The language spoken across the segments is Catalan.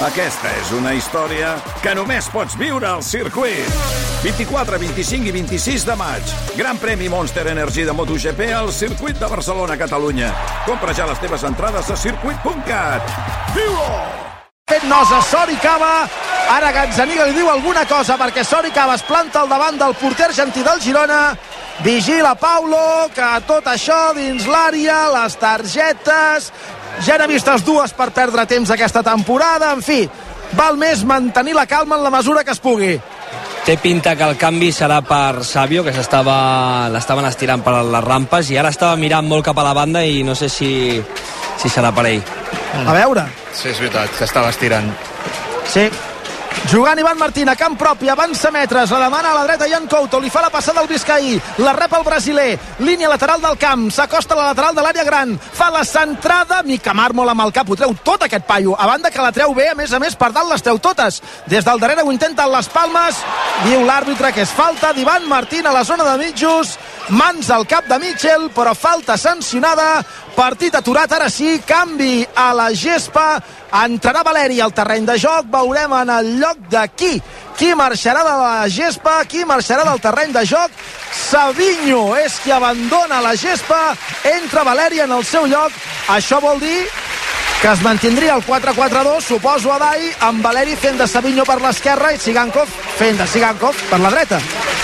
Aquesta és una història que només pots viure al circuit. 24, 25 i 26 de maig. Gran premi Monster Energy de MotoGP al circuit de Barcelona, Catalunya. Compra ja les teves entrades a circuit.cat. Viu-ho! Fet nosa, Sori Cava. Ara Gazzaniga li diu alguna cosa perquè Sori Cava es planta al davant del porter argentí del Girona. Vigila Paulo, que tot això dins l'àrea, les targetes... Ja n'he vistes dues per perdre temps aquesta temporada. En fi, val més mantenir la calma en la mesura que es pugui. Té pinta que el canvi serà per Sabio, que s'estava l'estaven estirant per les rampes i ara estava mirant molt cap a la banda i no sé si, si serà per ell. A veure. Sí, és veritat, que estava estirant. Sí. Jugant Ivan Martín a camp propi, avança metres, la demana a la dreta Jan Couto, li fa la passada al Vizcaí, la rep el brasiler, línia lateral del camp, s'acosta a la lateral de l'àrea gran, fa la centrada, mica màrmol amb el cap, ho treu tot aquest paio, a banda que la treu bé, a més a més per dalt les treu totes, des del darrere ho intenten les palmes, diu l'àrbitre que és falta d'Ivan Martín a la zona de mitjos, mans al cap de Mitchell, però falta sancionada, partit aturat, ara sí, canvi a la gespa, entrarà Valeri al terreny de joc, veurem en el lloc de qui, qui marxarà de la gespa, qui marxarà del terreny de joc, Savinho és qui abandona la gespa, entra Valeri en el seu lloc, això vol dir que es mantindria el 4-4-2, suposo a amb Valeri fent de Savinho per l'esquerra i Sigankov fent de Sigankov per la dreta.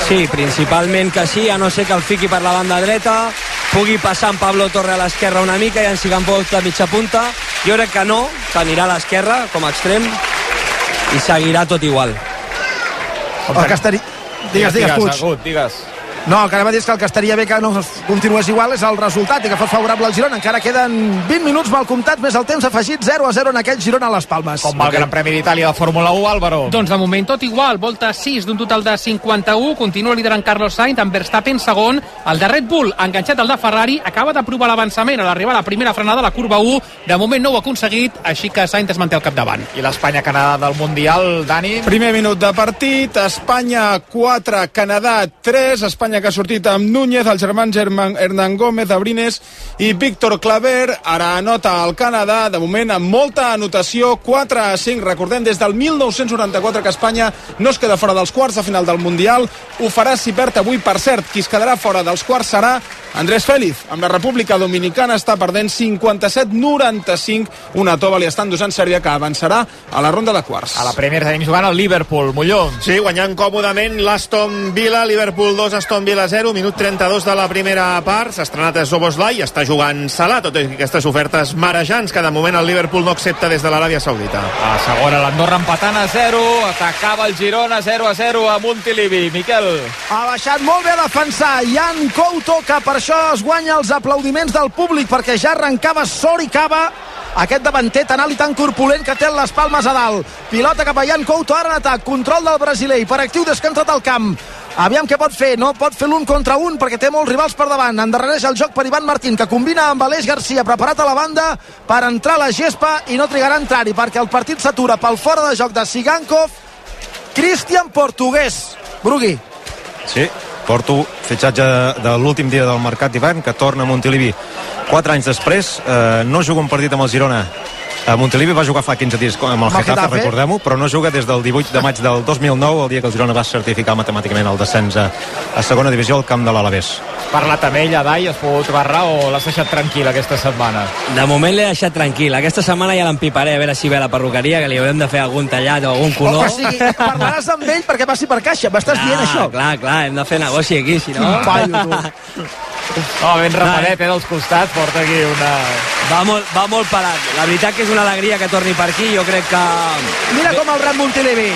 Sí, principalment que sí, a no ser que el fiqui per la banda dreta, pugui passar amb Pablo Torre a l'esquerra una mica i en Sigankov a mitja punta. Jo crec que no, que anirà a l'esquerra com a extrem i seguirà tot igual. El que estaria... Digues, digues, Puig. Agut, digues. No, el que anava a dir és que el que estaria bé que no continués igual és el resultat i que fos favorable al Girona. Encara queden 20 minuts mal comptats, més el temps afegit 0 a 0 en aquest Girona a les Palmes. Com va el Gran Premi d'Itàlia de Fórmula 1, Álvaro? Doncs de moment tot igual, volta 6 d'un total de 51, continua liderant Carlos Sainz, amb Verstappen segon, el de Red Bull, enganxat al de Ferrari, acaba de provar l'avançament a l'arribar a la primera frenada a la curva 1, de moment no ho ha aconseguit, així que Sainz es manté al capdavant. I l'Espanya-Canadà del Mundial, Dani? Primer minut de partit, Espanya 4, Canadà 3, Espanya que ha sortit amb Núñez, els germans Herman, Hernán Gómez, Abrines i Víctor Claver. Ara anota el Canadà, de moment amb molta anotació, 4 a 5. Recordem, des del 1994 que Espanya no es queda fora dels quarts de final del Mundial. Ho farà si perd avui, per cert. Qui es quedarà fora dels quarts serà Andrés Félix. Amb la República Dominicana està perdent 57-95. Una tova li està endosant Sèrbia que avançarà a la ronda de quarts. A la Premier tenim jugant el Liverpool, Molló. Sí, guanyant còmodament l'Aston Villa, Liverpool 2, Aston Villa 0, minut 32 de la primera part, s'ha estrenat a Zoboslai, està jugant Salah, tot i aquestes ofertes marejants que de moment el Liverpool no accepta des de l'Aràbia Saudita. A segona, l'Andorra empatant a 0, atacava el Girona 0 a 0 a Montilivi. Miquel. Ha baixat molt bé a defensar Jan Couto, que per això es guanya els aplaudiments del públic, perquè ja arrencava Sori Cava aquest davanter tan alt i tan corpulent que té les palmes a dalt. Pilota cap a Jan Couto, ara en atac, control del brasiler, per actiu des que ha entrat al camp. Aviam què pot fer, no pot fer l'un contra un perquè té molts rivals per davant. Endarrereix el joc per Ivan Martín, que combina amb Aleix Garcia, preparat a la banda per entrar a la gespa i no trigarà a entrar-hi perquè el partit s'atura pel fora de joc de Sigankov. Cristian Portugués. Brugui. Sí, Porto, fitxatge de l'últim dia del mercat d'hivern, que torna a Montilivi. Quatre anys després, eh, no juga un partit amb el Girona a Montilivi va jugar fa 15 dies amb el Getafe, Getafe. recordem-ho, però no juga des del 18 de maig del 2009, el dia que el Girona va certificar matemàticament el descens a, a segona divisió al camp de l'Alavés. Parlat amb ell, Dai, has pogut barrar o l'has deixat tranquil aquesta setmana? De moment l'he deixat tranquil. Aquesta setmana ja l'empiparé a veure si ve a la perruqueria, que li haurem de fer algun tallat o algun color. o sigui, parlaràs amb ell perquè passi per caixa. M'estàs dient això? Clar, clar, hem de fer negoci aquí, si no... Quin paio, tu. No, ben rapadet, eh, dels costats, porta aquí una... Va molt, va molt parat. La veritat que és una alegria que torni per aquí. Jo crec que... Mira com el rep Montilivi.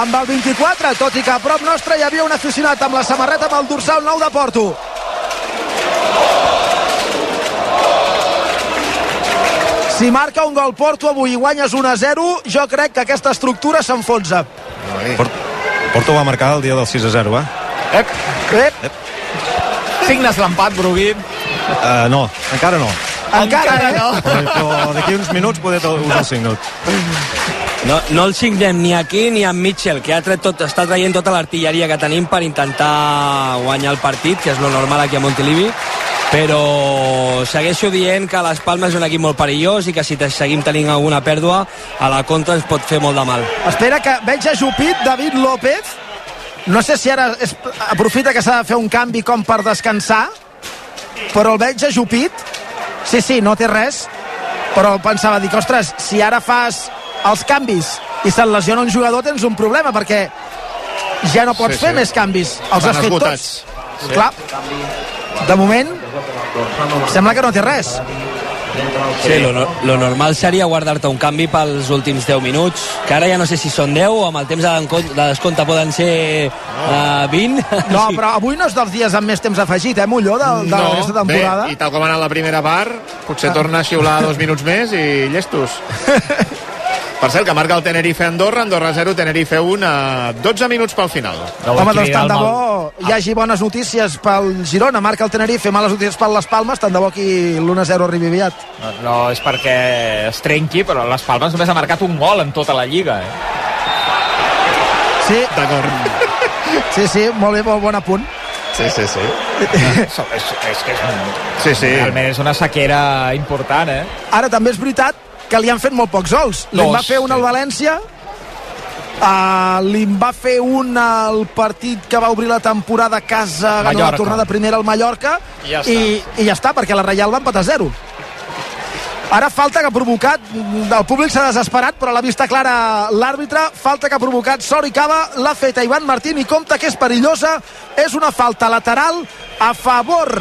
Amb el 24, tot i que a prop nostre hi havia un aficionat amb la samarreta amb el dorsal nou de Porto. Si marca un gol Porto avui i guanyes 1 a 0, jo crec que aquesta estructura s'enfonsa. Port, Porto va marcar el dia del 6 a 0, eh? Ep, Ep, signes l'empat, Brugui. Uh, no, encara no. encara, Encara eh? no. Però d'aquí uns minuts poder us el signut. No, no el signem ni aquí ni amb Mitchell, que ha tret tot, està traient tota l'artilleria que tenim per intentar guanyar el partit, que és lo normal aquí a Montilivi, però segueixo dient que les Palmes és un equip molt perillós i que si te- seguim tenint alguna pèrdua, a la contra ens pot fer molt de mal. Espera que veig ajupit David López. No sé si ara és, aprofita que s'ha de fer un canvi com per descansar, però el veig ajupit. Sí, sí, no té res, però pensava, dic, ostres, si ara fas els canvis i se't lesiona un jugador tens un problema, perquè ja no pots Sí, sí, fer sí. més canvis. Els Van has fet esgotats. tots. Sí. Clar, de moment sembla que no té res. Sí, lo, lo normal seria guardar-te un canvi pels últims 10 minuts, que ara ja no sé si són 10 o amb el temps de, descompte poden ser uh, 20. No, però avui no és dels dies amb més temps afegit, eh, Molló, de, de no, aquesta temporada. bé, i tal com ha anat la primera part, potser torna a xiular dos minuts més i llestos. Per cert, que marca el Tenerife Andorra, Andorra 0, Tenerife 1 a 12 minuts pel final. No Home, doncs tant de mal- bo hi hagi bones notícies pel Girona, marca el Tenerife, males notícies per les Palmes, tant de bo aquí l'1-0 arribi aviat. No, no és perquè es trenqui, però les Palmes només ha marcat un gol en tota la Lliga. Eh? Sí, D'acord. sí, sí, molt bé, molt bon apunt. Sí, sí, sí. és, és que és, un, Sí, sí. realment és una sequera important, eh? Ara també és veritat que li han fet molt pocs gols. Li va fer un al. València, uh, li va fer un al partit que va obrir la temporada a casa, ganó la Mallorca. tornada primera al Mallorca, I ja i, i ja està, perquè la Reial va empatar a 0. Ara falta que ha provocat, el públic s'ha desesperat, però l'ha vista clara l'àrbitre, falta que ha provocat Sori Cava, l'ha feta Ivan Martín i compta que és perillosa, és una falta lateral a favor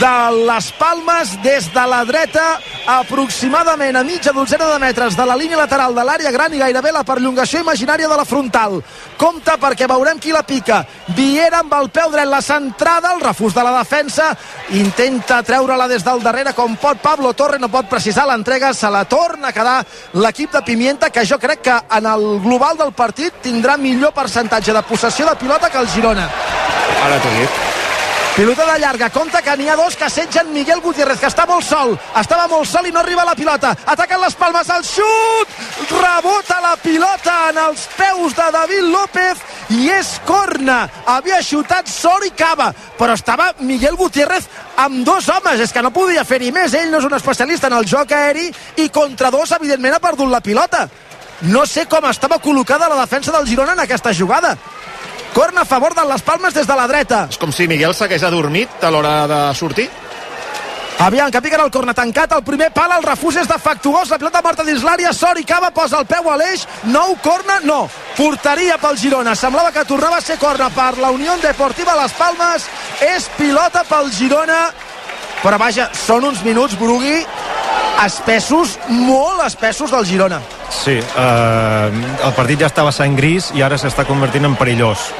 de les Palmes des de la dreta aproximadament a mitja dotzena de metres de la línia lateral de l'àrea gran i gairebé la perllongació imaginària de la frontal. Compte perquè veurem qui la pica. Viera amb el peu dret la centrada, el refús de la defensa, intenta treure-la des del darrere com pot Pablo Torre, no pot precisar l'entrega, se la torna a quedar l'equip de Pimienta, que jo crec que en el global del partit tindrà millor percentatge de possessió de pilota que el Girona. Ara t'ho dic. Pilota de llarga, compta que n'hi ha dos que assetgen Miguel Gutiérrez, que està molt sol, estava molt sol i no arriba la pilota, ataquen les palmes, el xut, rebota la pilota en els peus de David López i és corna, havia xutat Sori Cava, però estava Miguel Gutiérrez amb dos homes, és que no podia fer-hi més, ell no és un especialista en el joc aeri i contra dos evidentment ha perdut la pilota. No sé com estava col·locada la defensa del Girona en aquesta jugada. Corna a favor de les Palmes des de la dreta. És com si Miguel s'hagués adormit a l'hora de sortir. Aviam, que piquen el corna tancat, el primer pal, el refús és defectuós, la pilota morta dins l'àrea, Sori Cava posa el peu a l'eix, nou corna, no, porteria pel Girona, semblava que tornava a ser corna per la Unió Deportiva Les Palmes, és pilota pel Girona, però vaja, són uns minuts, Brugui, espessos, molt espessos del Girona. Sí, eh, el partit ja estava sang gris i ara s'està convertint en perillós.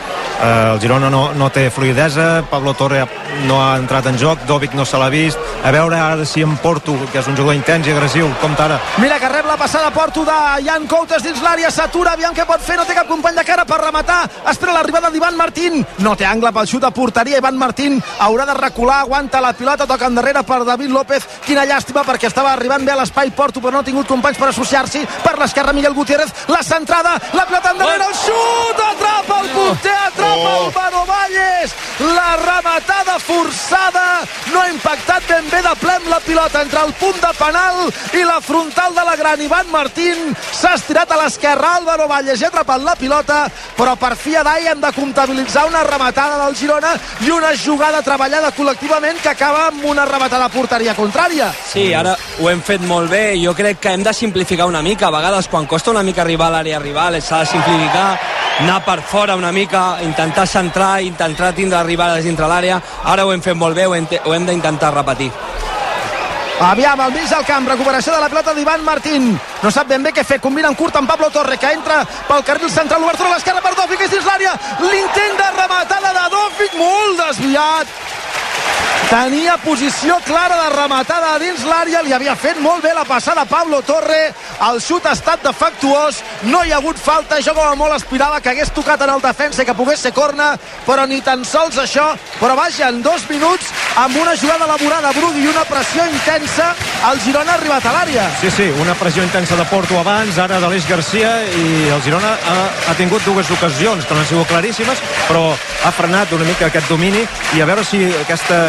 Eh, el Girona no, no té fluidesa, Pablo Torre no ha entrat en joc, Dovic no se l'ha vist. A veure ara si en Porto, que és un jugador intens i agressiu, com ara. Mira que rep la passada Porto de Jan Coutes dins l'àrea, s'atura, aviam què pot fer, no té cap company de cara per rematar, espera l'arribada d'Ivan Martín, no té angle pel xut a porteria, Ivan Martín haurà de recular, aguanta la pilota, toca endarrere per David López, quina llàstima perquè estava arribant bé a l'espai Porto però no ha tingut companys per associar-s'hi, per l'esquerra Miguel Gutiérrez, la centrada, la pilota endarrere, el xut, atrapa el porter, atrapa el Mano Valles, la rematada forçada, no ha impactat ben bé de ple amb la pilota entre el punt de penal i la frontal de la gran Ivan Martín. S'ha estirat a l'esquerra Álvaro Valles i ha atrapat la pilota però per fi a Dai hem de comptabilitzar una rematada del Girona i una jugada treballada col·lectivament que acaba amb una rematada porteria contrària. Sí, ara ho hem fet molt bé. Jo crec que hem de simplificar una mica. A vegades, quan costa una mica arribar a l'àrea rival, s'ha de simplificar, anar per fora una mica, intentar centrar, intentar tindre arribades dintre l'àrea. Ara ho hem fet molt bé, ho hem, ho hem d'intentar repetir. Aviam, al mig del camp, recuperació de la pilota d'Ivan Martín. No sap ben bé què fer, combina en curt amb Pablo Torre, que entra pel carril central, obertura a l'esquerra per Dòfic, és dins l'àrea. L'intent de rematada de Dòfic, molt desviat. Tenia posició clara de rematada dins l'àrea, li havia fet molt bé la passada Pablo Torre, el xut ha estat defectuós, no hi ha hagut falta, jo com a molt aspirava que hagués tocat en el defensa que pogués ser corna, però ni tan sols això, però vaja, en dos minuts amb una jugada elaborada Brugui i una pressió intensa el Girona ha arribat a l'àrea. Sí, sí, una pressió intensa de Porto abans, ara d'Aleix Garcia, i el Girona ha, ha tingut dues ocasions que no han sigut claríssimes, però ha frenat una mica aquest domini, i a veure si aquesta,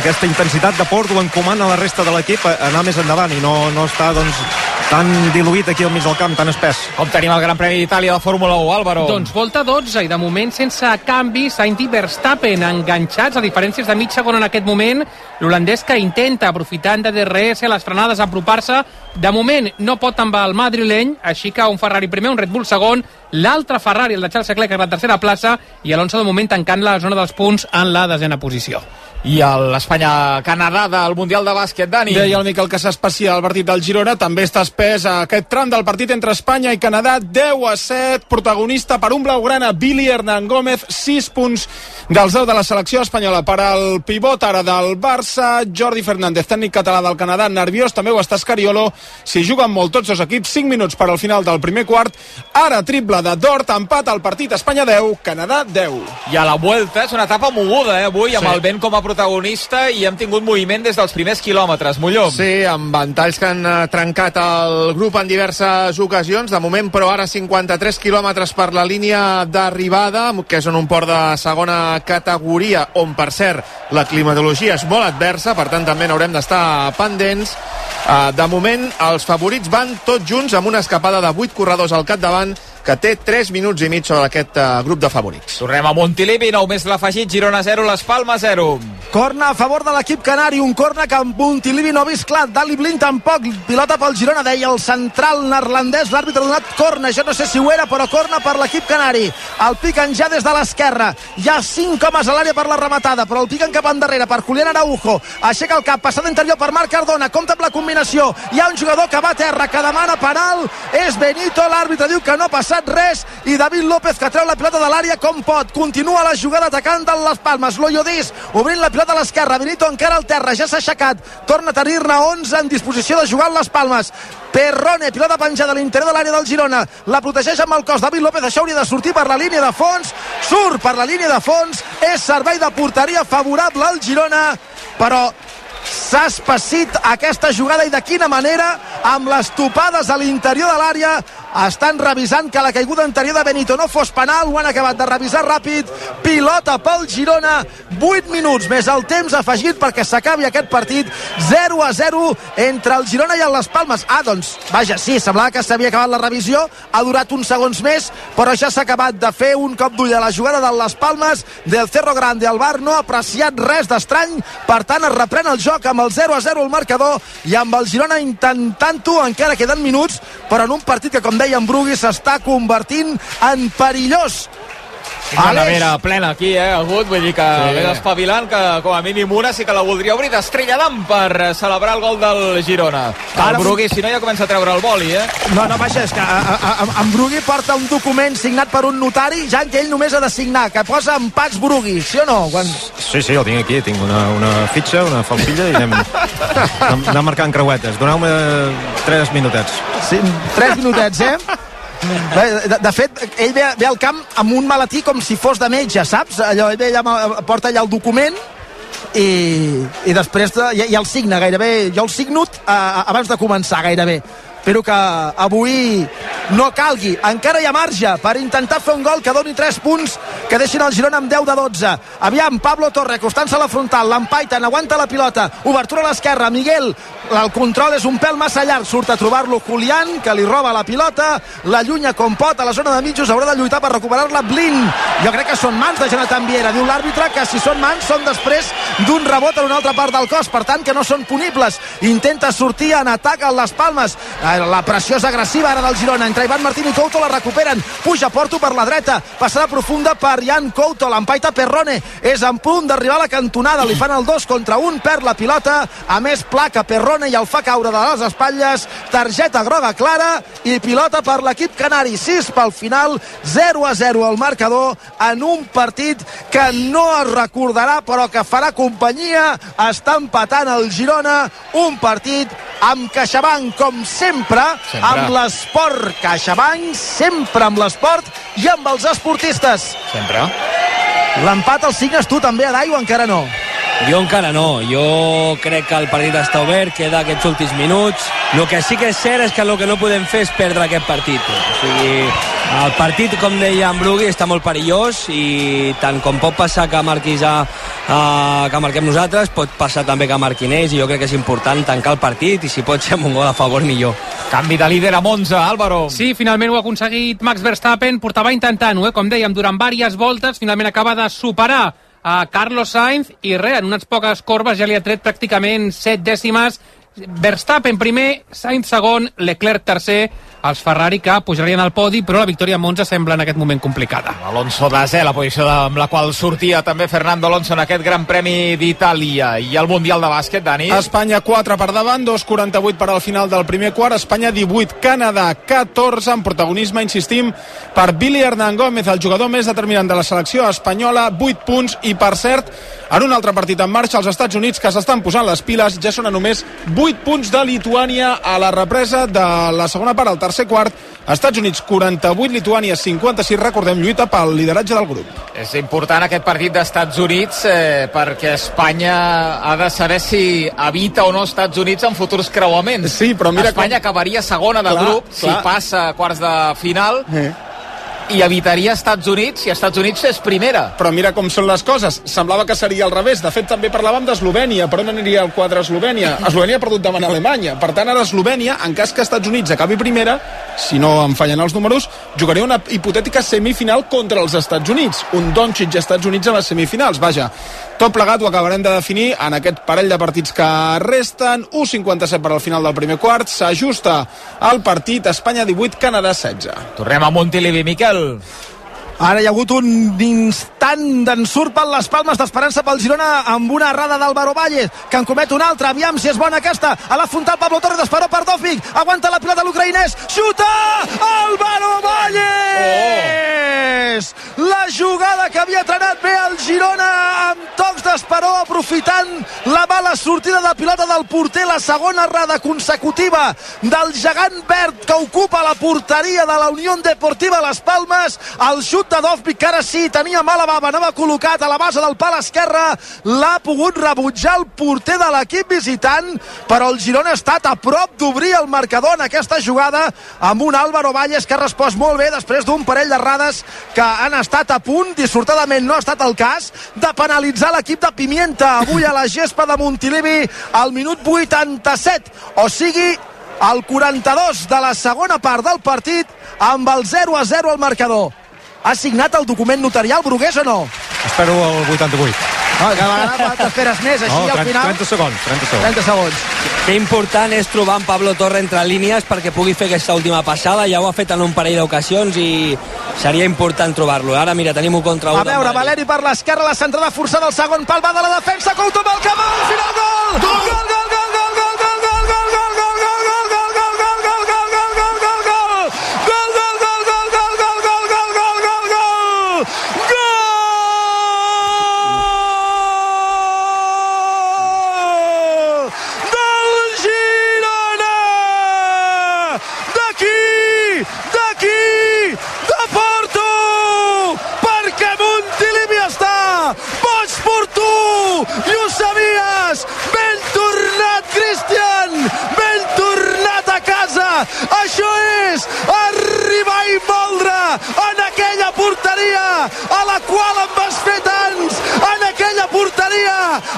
aquesta intensitat de Porto encomana la resta de l'equip a anar més endavant i no, no està, doncs, tan diluït aquí al mig del camp, tan espès. Com tenim el Gran Premi d'Itàlia de Fórmula 1, Álvaro? Doncs volta 12 i de moment sense canvi Sainz i Verstappen enganxats a diferències de mig segon en aquest moment l'holandès que intenta aprofitant de DRS les frenades apropar-se de moment no pot amb el madrileny així que un Ferrari primer, un Red Bull segon l'altre Ferrari, el de Charles Leclerc a la tercera plaça i Alonso de moment tancant la zona dels punts en la desena posició I l'Espanya-Canadà del Mundial de Bàsquet, Dani. Deia el Miquel que s'especia el partit del Girona. També està espès a aquest tram del partit entre Espanya i Canadà. 10 a 7, protagonista per un blaugrana, Billy Hernán Gómez, 6 punts dels 10 de la selecció espanyola. Per al pivot ara del Barça, Jordi Fernández, tècnic català del Canadà, nerviós, també ho està Escariolo. Si juguen molt tots dos equips, 5 minuts per al final del primer quart. Ara triple de Dort, empat al partit Espanya 10, Canadà 10. I a la Vuelta és una etapa moguda, eh, avui, amb Sí. el vent com a protagonista i hem tingut moviment des dels primers quilòmetres. Molló. Sí, amb ventalls que han eh, trencat el grup en diverses ocasions. De moment, però, ara 53 quilòmetres per la línia d'arribada, que és en un port de segona categoria, on, per cert, la climatologia és molt adversa, per tant, també n'haurem d'estar pendents. Eh, De moment, els favorits van tots junts amb una escapada de 8 corredors al capdavant que té 3 minuts i mig sobre aquest eh, grup de favorits. Tornem a Montilivi, nou més l'afegit, Girona 0, Les Palmes 0. Corna a favor de l'equip canari, un corna que amb Montilivi no ha vist clar, Dali Blind tampoc, pilota pel Girona, deia el central neerlandès, l'àrbitre ha donat corna, jo no sé si ho era, però corna per l'equip canari. El piquen ja des de l'esquerra, hi ha 5 homes a l'àrea per la rematada, però el piquen cap endarrere per Julián Araujo, aixeca el cap, passada interior per Marc Cardona, compta amb la combinació, hi ha un jugador que va a terra, que demana penal, és Benito, l'àrbitre diu que no ha passat res, i David López que treu la pilota de l'àrea com pot, continua la jugada atacant de les Palmes, Loyodís, obrint la pilota a l'esquerra, Benito encara al terra, ja s'ha aixecat, torna a tenir-ne 11 en disposició de jugar amb les Palmes, Perrone, pilota penjada a l'interior de l'àrea del Girona, la protegeix amb el cos. David López, això hauria de sortir per la línia de fons, surt per la línia de fons, és servei de porteria favorable al Girona, però s'ha espessit aquesta jugada i de quina manera? Amb les topades a l'interior de l'àrea estan revisant que la caiguda anterior de Benito no fos penal, ho han acabat de revisar ràpid, pilota pel Girona. 8 minuts més el temps afegit perquè s'acabi aquest partit. 0 a 0 entre el Girona i el Les Palmes ah doncs, vaja, sí, semblava que s'havia acabat la revisió, ha durat uns segons més però ja s'ha acabat de fer un cop d'ull a la jugada del Les Palmes del Cerro Grande, el Bar no ha apreciat res d'estrany, per tant es reprèn el joc amb el 0 a 0 el marcador i amb el Girona intentant-ho. Encara queden minuts, però en un partit que com deia en Brugui s'està convertint en perillós Una Aleix. nevera plena aquí, eh, Agut, vull dir que sí. ve espavilant, que com a mínim una sí que la voldria obrir d'Estrella d'Am per celebrar el gol del Girona. Ara- el Brugui, si no, ja comença a treure el boli, eh? No, no, vaja, és que a, a, a, en Brugui porta un document signat per un notari, ja que ell només ha de signar, que posa empats Brugui, sí o no? Quan... Sí, sí, el tinc aquí, tinc una, una fitxa, una falfilla i anem, anem, anem marcant creuetes. Doneu-me tres minutets. Sí, tres minutets, eh? Bé, De, de fet, ell ve, ve al camp amb un maletí com si fos de metge, saps? Allò, ell ve allà, porta allà el document i, i després de, i, i el signa gairebé, jo el signo uh, abans de començar gairebé espero que avui no calgui. Encara hi ha marge per intentar fer un gol que doni 3 punts que deixin el Girona amb 10 de 12. Aviam, Pablo Torre acostant-se a la frontal, l'empaiten, aguanta la pilota, obertura a l'esquerra, Miguel, el control és un pèl massa llarg, surt a trobar-lo Julián, que li roba la pilota, l'allunya com pot a la zona de mitjos, haurà de lluitar per recuperar-la Blin. Jo crec que són mans de Jonathan Viera, diu l'àrbitre que si són mans són després d'un rebot en una altra part del cos, per tant que no són punibles. Intenta sortir en atac a les Palmes. Eh, La pressió és agressiva ara del Girona. Entre Ivan Martín i Couto la recuperen. Puja Porto per la dreta. Passada profunda per Jan Couto. L'empaita Perrone. És en punt d'arribar a la cantonada. Li fan el 2 contra 1. Perd la pilota. A més, placa Perrone i el fa caure de les espatlles. Targeta groga clara i pilota per l'equip canari. 6 pel final. 0 a 0 al marcador en un partit que no es recordarà però que farà companyia. Està empatant el Girona. Un partit amb CaixaBank, com sempre, Sempre. amb l'esport. CaixaBank, sempre amb l'esport i amb els esportistes. Sempre. L'empat el signes tu també, Adai, o encara no? Jo encara no. Jo crec que el partit està obert, queda aquests últims minuts. El que sí que és cert és que el que no podem fer és perdre aquest partit. O sigui, el partit, com deia en Brugui, està molt perillós i tant com pot passar que marquis a, a, que marquem nosaltres, pot passar també que marquin ells i jo crec que és important tancar el partit i si pot ser amb un gol a favor millor. Canvi de líder a Monza, Álvaro. Sí, finalment ho ha aconseguit Max Verstappen, portava intentant-ho, eh? com dèiem, durant diverses voltes, finalment acaba de superar a Carlos Sainz i res, en unes poques corbes ja li ha tret pràcticament 7 dècimes. Verstappen primer, Sainz segon, Leclerc tercer, els Ferrari que pujarien al podi, però la victòria a Monza sembla en aquest moment complicada. Alonso desè, la posició de, amb la qual sortia també Fernando Alonso en aquest Gran Premi d'Itàlia. I el Mundial de Bàsquet, Dani? Espanya 4 per davant, 2'48 per al final del primer quart, Espanya 18, Canadà 14, amb protagonisme, insistim, per Billy Hernán Gómez, el jugador més determinant de la selecció espanyola, 8 punts, i per cert, en un altre partit en marxa, els Estats Units, que s'estan posant les piles, ja són a només 8 punts de Lituània a la represa de la segona part, al tercer quart. Estats Units 48, Lituània 56, recordem, lluita pel lideratge del grup. És important aquest partit d'Estats Units eh, perquè Espanya ha de saber si evita o no Estats Units en futurs creuaments. Sí, però mira Espanya com... acabaria segona del Clar, grup clar. si passa a quarts de final Eh. I evitaria Estats Units si Estats Units és primera. Però mira com són les coses. Semblava que seria al revés. De fet, també parlàvem d'Eslovènia. Per on aniria el quadre Eslovènia? Eslovènia ha perdut davant Alemanya. Per tant, ara Eslovènia, en cas que Estats Units acabi primera, si no em fallen els números, jugaria una hipotètica semifinal contra els Estats Units. Un Doncic i Estats Units a les semifinals. Vaja, tot plegat ho acabarem de definir en aquest parell de partits que resten. 1'57 per al final del primer quart. S'ajusta el partit Espanya 18, Canadà 16. Tornem a Montilivi, Miquel. Ara hi ha hagut un instant d'ensurt per les palmes d'esperança pel Girona amb una errada d'Alvaro Valles, que en comet una altra. Aviam si és bona aquesta. A la frontal Pablo Torres d'Esperó per Dòfic. Aguanta la pilota l'ucraïnès. Xuta! Álvaro Valles! La jugada que havia trenat bé el Girona amb tocs d'Esperó aprofitant la mala sortida de pilota del porter. La segona errada consecutiva del gegant verd que ocupa la porteria de la Unió Deportiva Les Palmes. El xut Dovvik, que ara sí, tenia mala bava, anava col·locat a la base del pal esquerre, l'ha pogut rebutjar el porter de l'equip visitant, però el Girona ha estat a prop d'obrir el marcador en aquesta jugada amb un Álvaro Valles que ha respost molt bé després d'un parell d'errades que han estat a punt, dissortadament no ha estat el cas, de penalitzar l'equip de Pimienta. Avui a la gespa de Montilivi al minut 87, o sigui al 42 de la segona part del partit amb el 0 a 0 al marcador. Ha signat el document notarial Brugués o no? Espero el 88. No, que a vegades t'esperes més, així No, al 30, final... 30 segons, 30 segons. 30 segons. Que important és trobar en Pablo Torre entre línies perquè pugui fer aquesta última passada. Ja ho ha fet en un parell d'ocasions i seria important trobar-lo. Ara, mira, tenim un contra un. A veure, Valeri per l'esquerra, la centrada forçada al segon pal, va de la defensa, Couto amb el cap, al final gol! Gol, gol, gol, gol, gol, gol,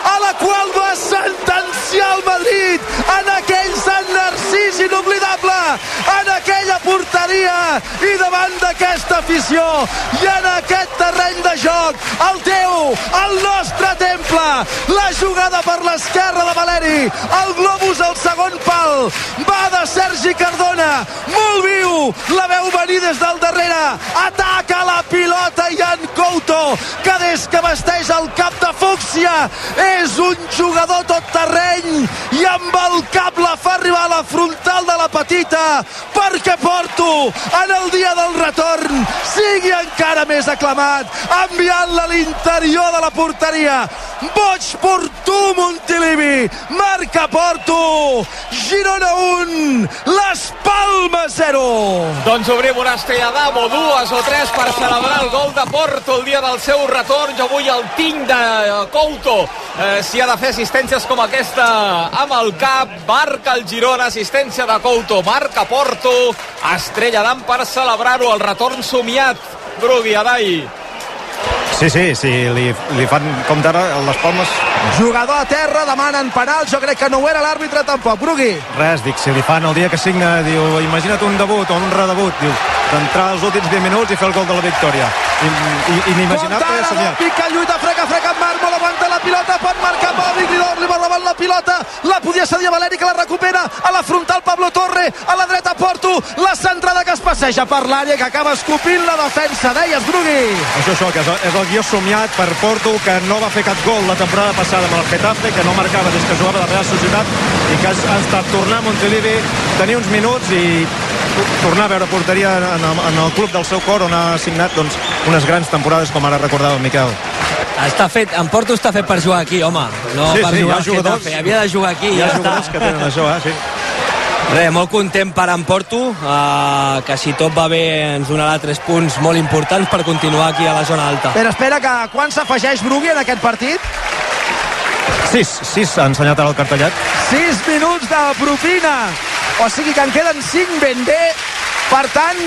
a la qual vas sentenciar el Madrid! En aquell Sant Narcís inoblidable! En aquella porteria i davant d'aquesta afició i en aquest terreny de joc el teu, el nostre temple la jugada per l'esquerra de Valeri el globus al segon pal va de Sergi Cardona molt viu, la veu venir des del darrere ataca la pilota Ian Couto que des que vesteix el cap de fúcsia és un jugador tot terreny i amb el cap la fa arribar a la frontal de la petita perquè Porto en el dia del retorn sigui encara més aclamat enviant-la a l'interior de la porteria. Boig Porto Montilivi. Marca Porto Girona 1 Les Palmes 0 Doncs obrim una estrella d'am o dues o tres per celebrar el gol de Porto el dia del seu retorn. Jo vull el tinc de Couto. Eh, si ha de fer assistències com aquesta amb el cap, marca el Girona, assistència de Couto, marca Porto, estrella d'am per celebrar-ho, el retorn somiat. Brugui, Adai. Sí, sí, sí, li, li fan com d'ara les palmes. jugador a terra, demanen penal jo crec que no ho era l'àrbitre tampoc Brugui Res, dic, si li fan el dia que signa, diu, imagina't un debut o un redebut, diu, d'entrar els últims 20 minuts i fer el gol de la victòria. I, i, Compte i ara, somiat. pica, lluita, freca, freca, Marc, vol aguantar la pilota, pot marcar li dona, li va davant la pilota, la podia cedir a Valeri, que la recupera, a la frontal Pablo Torre, a la dreta Porto, la centrada que es passeja per l'àrea, que acaba escopint la defensa, deies, Brugui. Això, això, que és, és el guió somiat per Porto, que no va fer cap gol la temporada passada amb el Getafe, que no marcava des que jugava la Real Societat, i que ha estat tornar a Montilivi, tenir uns minuts i tornar a veure porteria en el, en el club del seu cor on ha signat doncs, unes grans temporades com ara recordava el Miquel. Està fet, en Porto està fet per jugar aquí, home. No Sí, per sí, hi ha jugar jugadors- Getafe. Havia de jugar aquí, Hi ja ha està. jugadors que tenen això, eh? Sí. Res, molt content per en Porto, uh, que si tot va bé ens donarà tres punts molt importants per continuar aquí a la zona alta. Espera, espera, que quan s'afegeix Brugui en aquest partit? Sis, sis ha ensenyat ara el cartellat. 6 minuts de propina. O sigui que en queden 5 ben bé. Per tant,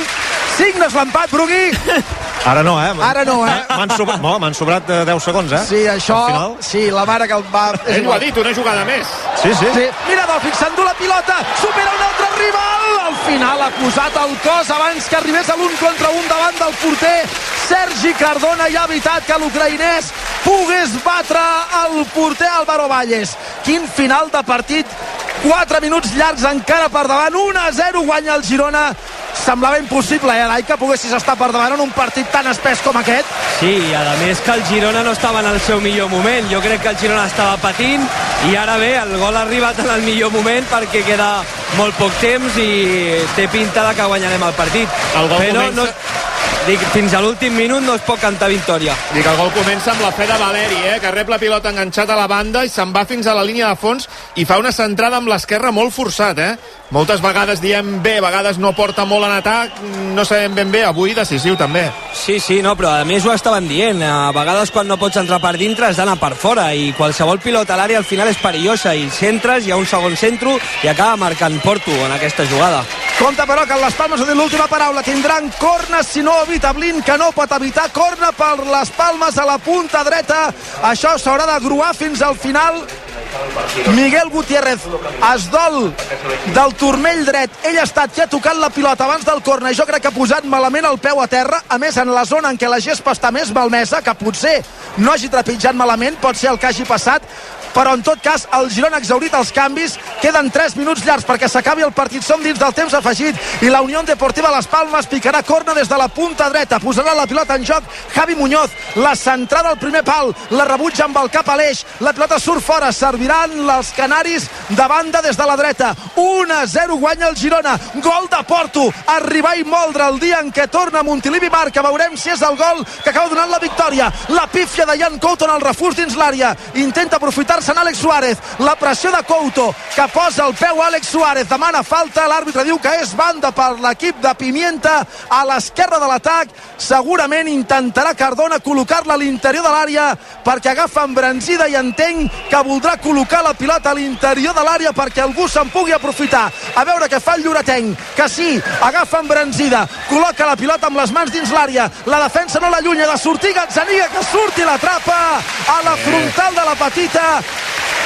signes l'empat, Brugui. Ara no, eh? Ara no, eh? M'han sobrat, no, m'han sobrat eh, 10 segons, eh? Sí, això... Al final. Sí, la mare que el va... Ell ho ha dit, una jugada més. Sí, sí. Sí. Mira, Dolphin s'endú la pilota, supera un altre rival. Al final ha posat el cos abans que arribés a l'un contra un davant del porter. Sergi Cardona i ha evitat que l'ucraïnès pogués batre el porter Álvaro Valles. Quin final de partit 4 minuts llargs encara per davant 1 a 0 guanya el Girona semblava impossible, eh, Elai, que poguessis estar per davant en un partit tan espès com aquest Sí, i a més que el Girona no estava en el seu millor moment. Jo crec que el Girona estava patint i ara bé, el gol ha arribat en el millor moment perquè queda molt poc temps i té pinta de que guanyarem el partit. El gol Però comença- no, dic, fins a l'últim minut no es pot cantar victòria. Dic, el gol comença amb la fe de Valeri, eh, que rep la pilota enganxat a la banda i se'n va fins a la línia de fons i fa una centrada amb l'esquerra molt forçat, eh? Moltes vegades diem bé, a vegades no porta molt en atac, no sabem ben bé, avui decisiu també. Sí, sí, no, però a més ho estaven dient. A vegades quan no pots entrar per dintre has d'anar per fora i qualsevol pilota a l'àrea al final és perillosa i centres, hi ha un segon centro i acaba marcant Porto en aquesta jugada. Compte però que les Palmes ha dit l'última paraula tindran corna si no evita Blin que no pot evitar corna per les Palmes a la punta dreta això s'haurà de gruar fins al final Miguel Gutiérrez es dol del turmell dret. Ell ha estat qui ha tocat la pilota abans del corna i jo crec que ha posat malament el peu a terra. A més en la zona en què la gespa està més malmesa que potser no hagi trepitjat malament pot ser el que hagi passat però en tot cas el Girona ha exaurit els canvis. Queden 3 minuts llargs perquè s'acabi el partit. Som dins del temps afegit i la Unió Deportiva Las Palmas picarà corna des de la punta dreta. Posarà la pilota en joc Javi Muñoz. La centrada al primer pal la rebutja amb el cap a l'eix. La pilota surt fora. Serviran els canaris de banda des de la dreta. 1 a 0 guanya el Girona. Gol de Porto. Arribar i moldre el dia en què torna Montilivi marca. Veurem si és el gol que acaba donant la victòria. La pífia de Jan Couto en el refús dins l'àrea. Intenta aprofitar-se en Àlex Suárez. La pressió de Couto que posa el peu Àlex Suárez. Demana falta. L'àrbitre diu que és banda per l'equip de Pimienta a l'esquerra de l'atac. Segurament intentarà Cardona col·locar-la a l'interior de l'àrea perquè agafa embranzida i entenc que voldrà col·locar la pilota a l'interior de l'àrea perquè algú se'n pugui aprofitar. A veure què fa el Lloretenc que sí, agafa embranzida col·loca la pilota amb les mans dins l'àrea. La defensa no l'allunya de sortir Gazzaniga que surti l'atrapa a la frontal de la petita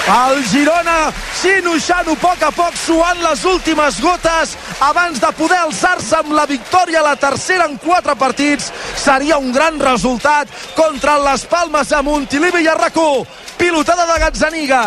el Girona sinuixant-ho a poc a poc suant les últimes gotes. Abans de poder alçar-se amb la victòria la tercera en quatre partits seria un gran resultat contra les Palmes a Montilivi i a Racó pilotada de Gazzaniga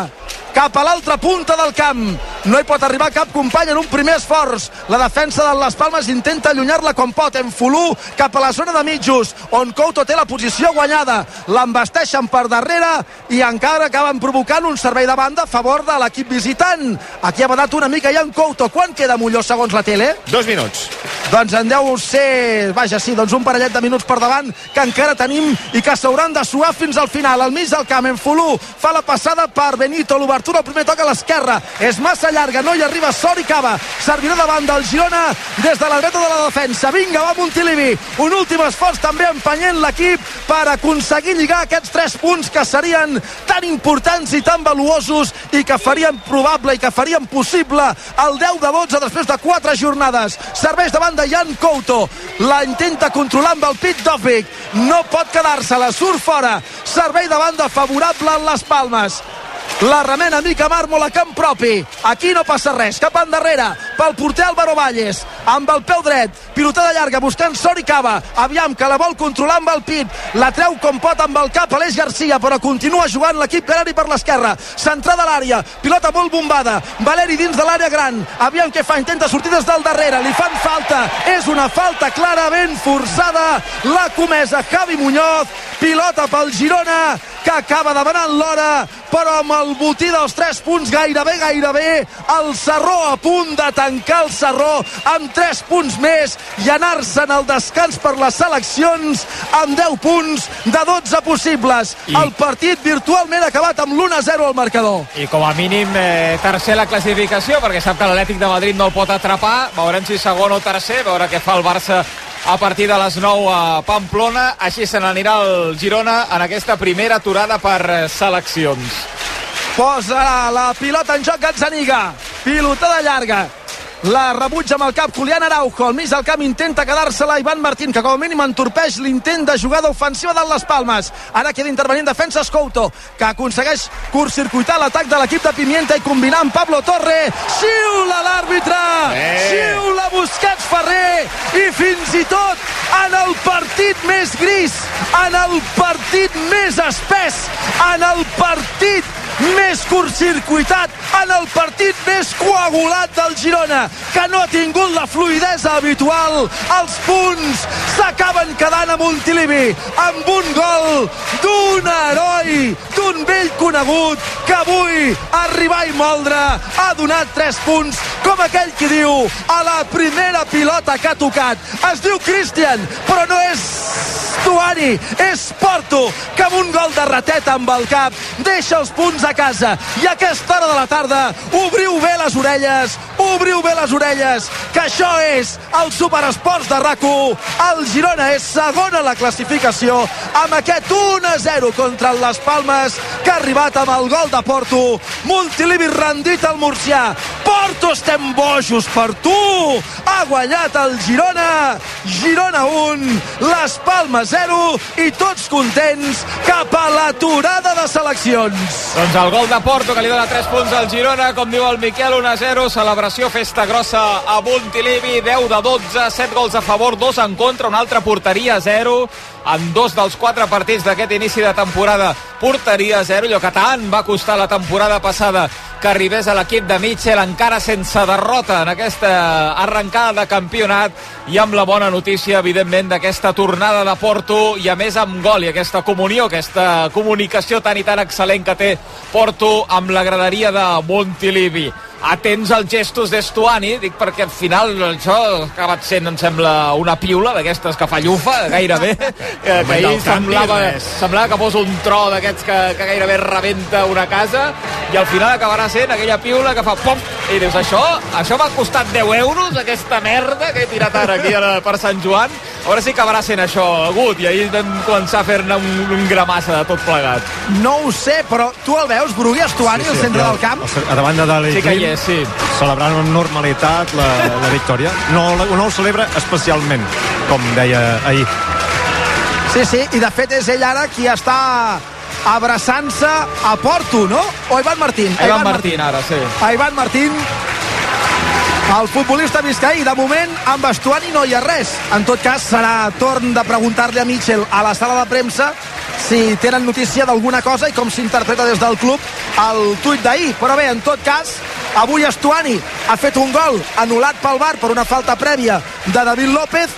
cap a l'altra punta del camp no hi pot arribar cap company en un primer esforç. La defensa de les Palmes intenta allunyar-la com pot. En Fulú cap a la zona de mitjos, on Couto té la posició guanyada. L'embasteixen per darrere i encara acaben provocant un servei de banda a favor de l'equip visitant. Aquí ha badat una mica ja en Couto. Quan queda Molló segons la tele? Dos minuts. Doncs en deu ser, vaja, sí, doncs un parellet de minuts per davant que encara tenim i que s'hauran de suar fins al final. Al mig del camp, en Fulú fa la passada per Benito, l'obertura, el primer toc a l'esquerra. És massa llarga, no hi arriba Sori Cava. Servirà davant del Girona des de la dreta de la defensa. Vinga, va Montilivi. Un últim esforç també empenyent l'equip per aconseguir lligar aquests tres punts que serien tan importants i tan valuosos i que farien probable i que farien possible el 10 de 12 després de quatre jornades. Serveix de Jan Couto. La intenta controlar amb el pit d'Ovic. No pot quedar-se, la surt fora. Servei de banda favorable en les Palmes. La remena Mica Màrmol a camp propi. Aquí no passa res. Cap endarrere pel porter Álvaro Valles. Amb el peu dret. Pilotada llarga buscant Sori Cava. Aviam que la vol controlar amb el pit. La treu com pot amb el cap Aleix Garcia, però continua jugant l'equip canari per l'esquerra. Centrada a l'àrea. Pilota molt bombada. Valeri dins de l'àrea gran. Aviam què fa. Intenta sortir des del darrere. Li fan falta. És una falta clarament forçada. La comesa Javi Muñoz. Pilota pel Girona que acaba demanant l'hora però amb el botí dels 3 punts gairebé, gairebé el Serró a punt de tancar el Serró amb 3 punts més i anar-se'n al descans per les seleccions amb 10 punts de 12 possibles. I... El partit virtualment acabat amb l'1-0 al marcador. I com a mínim eh, tercer la classificació perquè sap que l'Atlètic de Madrid no el pot atrapar. Veurem si segon o tercer, veure què fa el Barça a partir de les 9 a Pamplona. Així se n'anirà el Girona en aquesta primera aturada per seleccions. Posa la pilota en joc Gazzaniga. Pilotada llarga. La rebutja amb el cap Julián Araujo. Al mig del camp intenta quedar-se-la Ivan Martín, que com a mínim entorpeix l'intent de jugada ofensiva de les Palmes. Ara queda intervenint defensa Escouto, que aconsegueix curtcircuitar l'atac de l'equip de Pimienta i combinar amb Pablo Torre. Xiula l'àrbitre! Eh. Xiula Busquets Ferrer! I fins i tot en el partit més gris, en el partit més espès, en el partit més curtcircuitat, en el partit més coagulat del Girona, que no ha tingut la fluidesa habitual. Els punts s'acaben quedant a Montilivi amb un gol d'un heroi, d'un vell conegut que avui arribar i moldre ha donat 3 punts com aquell qui diu a la primera pilota que ha tocat. Es diu Christian, però no és Tuani, és Porto, que amb un gol de rateta amb el cap deixa els punts a casa. I a aquesta hora de la tarda obriu bé les orelles, obriu bé les orelles, que això és el Superesports de rac El Girona és segon a la classificació amb aquest 1-0 contra Les Palmes, que ha arribat amb el gol de Porto. Montilivi rendit al Murcià. Porto, estem bojos per tu! Ha guanyat el Girona. Girona 1, Les Palmes 0 i tots contents cap a l'aturada de seleccions. Doncs el gol de Porto que li dona 3 punts al Girona, com diu el Miquel, 1-0, celebració festa grossa a Montilivi, 10 de 12, 7 gols a favor, 2 en contra, una altra porteria 0, en dos dels quatre partits d'aquest inici de temporada porteria 0, allò que tant va costar la temporada passada que arribés a l'equip de Mitchell encara sense derrota en aquesta arrencada de campionat i amb la bona notícia, evidentment, d'aquesta tornada de Porto i a més amb gol i aquesta comunió, aquesta comunicació tan i tan excel·lent que té Porto amb la graderia de Montilivi. Atents als gestos d'Estuani, dic perquè al final això ha acabat sent, em sembla, una piula d'aquestes que fa llufa, gairebè, que, que ahir semblava, semblava que fos un tro d'aquests que, que gairebé rebenta una casa, i al final acabarà sent aquella piula que fa pom, i dius, això, això m'ha costat 10 euros, aquesta merda que he tirat ara aquí ara per Sant Joan, veure si acabarà sent això agut, i ahir vam començar a fer-ne un, un gramassa de tot plegat. No ho sé, però tu el veus, Brugui Estuani, sí, sí, al centre del camp? A davant de Dali Sí que hi és, sí. celebrant amb normalitat la, la victòria. No, no ho celebra especialment, com deia ahir. Sí, sí, i de fet és ell ara qui està abraçant-se a Porto, no? O Ivan Martín? A Ivan Martín, ara, sí. A Ivan Martín, el futbolista biscaí. De moment, amb Estuani no hi ha res. En tot cas, serà torn de preguntar-li a Mitchell a la sala de premsa si tenen notícia d'alguna cosa i com s'interpreta des del club el tuit d'ahir. Però bé, en tot cas, Avui Estuani ha fet un gol anul·lat pel VAR per una falta prèvia de David López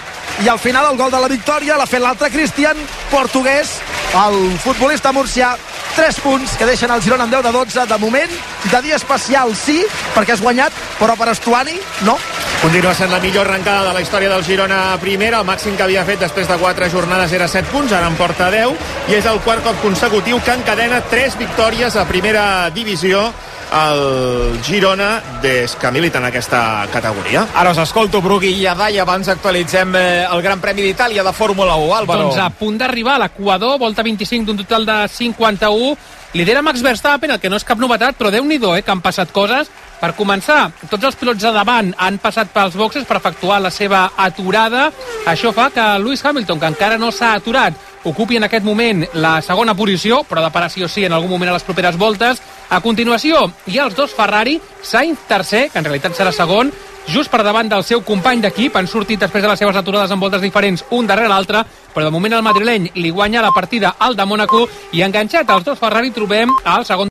i al final el gol de la victòria l'ha fet l'altre Cristian, portuguès, el futbolista murcià 3 punts que deixen el Girona amb 10 de 12 de moment, de dia especial sí, perquè has guanyat, però per Estuani no. Continua sent la millor arrencada de la història del Girona primera, el màxim que havia fet després de 4 jornades era 7 punts, ara en porta 10 i és el quart cop consecutiu que encadena 3 victòries a primera divisió el Girona des que milita en aquesta categoria. Ara us escolto, Brugui i Adai, abans actualitzem eh, el Gran Premi d'Itàlia de Fórmula 1, Álvaro. Doncs a punt d'arribar a l'Equador, volta 25 d'un total de 51. Lidera Max Verstappen, el que no és cap novetat, però déu nhi eh, que han passat coses. Per començar, tots els pilots de davant han passat pels boxes per efectuar la seva aturada. Això fa que Lewis Hamilton, que encara no s'ha aturat, ocupi en aquest moment la segona posició, però de parar sí o sí en algun moment a les properes voltes. A continuació, hi ha els dos Ferrari, Sainz tercer, que en realitat serà segon, just per davant del seu company d'equip. Han sortit després de les seves aturades en voltes diferents, un darrere l'altre, però de moment el madrileny li guanya la partida al de Mónaco i enganxat als dos Ferrari trobem al segon